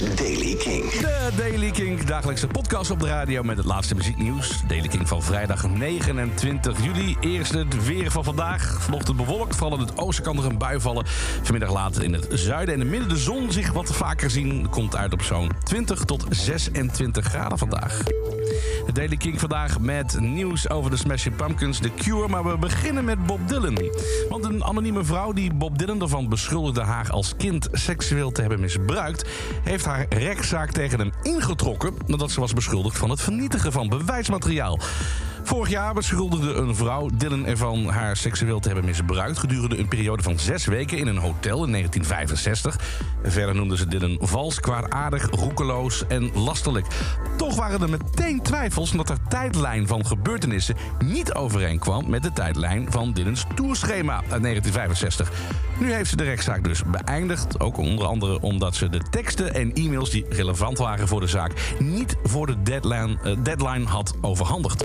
is Daily King. De Daily King, dagelijkse podcast op de radio met het laatste muzieknieuws. Daily King van vrijdag 29 juli. Eerst het weer van vandaag. Vanochtend bewolkt, vooral in het oosten kan er een bui vallen. Vanmiddag later in het zuiden en in midden de zon zich wat vaker zien. Komt uit op zo'n 20 tot 26 graden vandaag. De Daily King vandaag met nieuws over de Smashing Pumpkins, The Cure. Maar we beginnen met Bob Dylan. Want een anonieme vrouw die Bob Dylan ervan beschuldigde haar als kind seksueel te hebben misbruikt, heeft haar rechtszaak tegen hem ingetrokken nadat ze was beschuldigd van het vernietigen van bewijsmateriaal. Vorig jaar beschuldigde een vrouw Dylan ervan haar seksueel te hebben misbruikt gedurende een periode van zes weken in een hotel in 1965. Verder noemde ze Dylan vals, kwaadaardig, roekeloos en lastelijk. Toch waren er meteen twijfels omdat haar tijdlijn van gebeurtenissen niet overeenkwam met de tijdlijn van Dylans tourschema uit 1965. Nu heeft ze de rechtszaak dus beëindigd, ook onder andere omdat ze de teksten en e-mails die relevant waren voor de zaak niet voor de deadline, uh, deadline had overhandigd.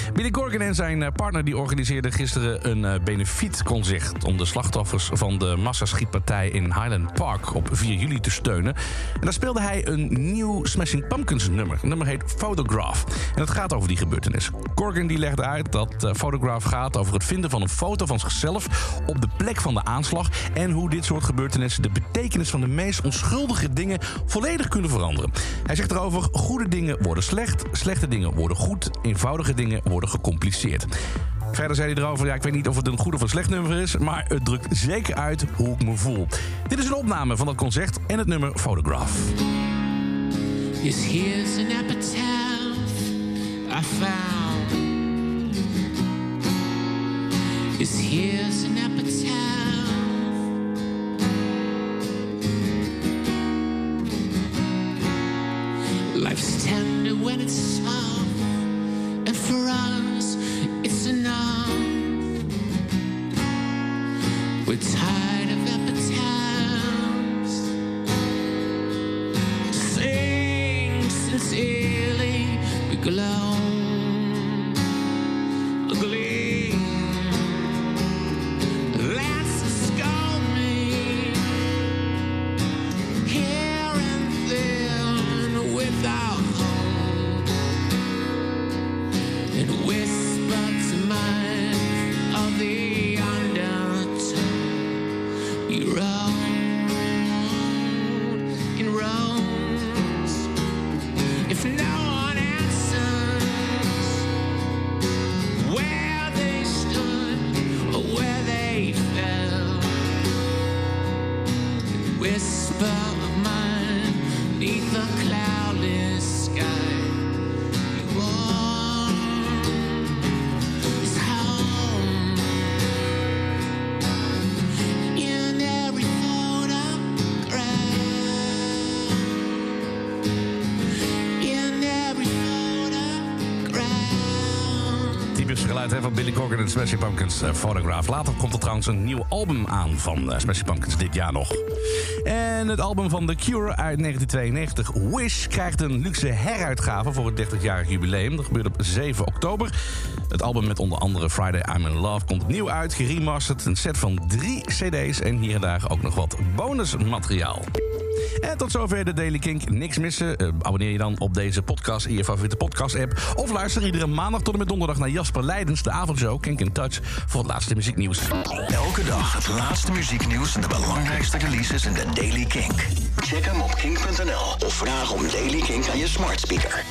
Billy Corgan en zijn eh, partner die organiseerden gisteren een uh, benefietconcert... om de slachtoffers van de massaschietpartij in Highland Park op 4 juli te steunen. En daar speelde hij een nieuw Smashing Pumpkins nummer. Het nummer heet Photograph. En het gaat over die gebeurtenis. Corgan die legde uit dat uh, Photograph gaat over het vinden van een foto van zichzelf... op de plek van de aanslag... en hoe dit soort gebeurtenissen de betekenis van de meest onschuldige dingen... volledig kunnen veranderen. Hij zegt erover, goede dingen worden slecht, slechte dingen worden goed... eenvoudige dingen worden gecompliceerd. Verder zei hij erover, ja, ik weet niet of het een goed of een slecht nummer is... maar het drukt zeker uit hoe ik me voel. Dit is een opname van dat concert en het nummer Photograph. Yes, I found. Tender when it's soft, for us, it's enough. We're tired about hè, van Billy Corgan en Smashing Pumpkins uh, Photograph. Later komt er trouwens een nieuw album aan van uh, Pumpkins dit jaar nog. En het album van The Cure uit 1992, Wish, krijgt een luxe heruitgave voor het 30-jarig jubileum. Dat gebeurt op 7 oktober. Het album met onder andere Friday I'm in Love komt opnieuw uit, geremasterd. Een set van drie cd's en hier en daar ook nog wat bonusmateriaal. En tot zover de Daily Kink. Niks missen. Uh, abonneer je dan op deze podcast in je favoriete podcast-app. Of luister iedere maandag tot en met donderdag naar Jasper Leidens, de avondshow Kink in Touch, voor het laatste muzieknieuws. Elke dag het laatste muzieknieuws en de belangrijkste releases in de Daily Kink. Check hem op kink.nl of vraag om Daily Kink aan je smart speaker.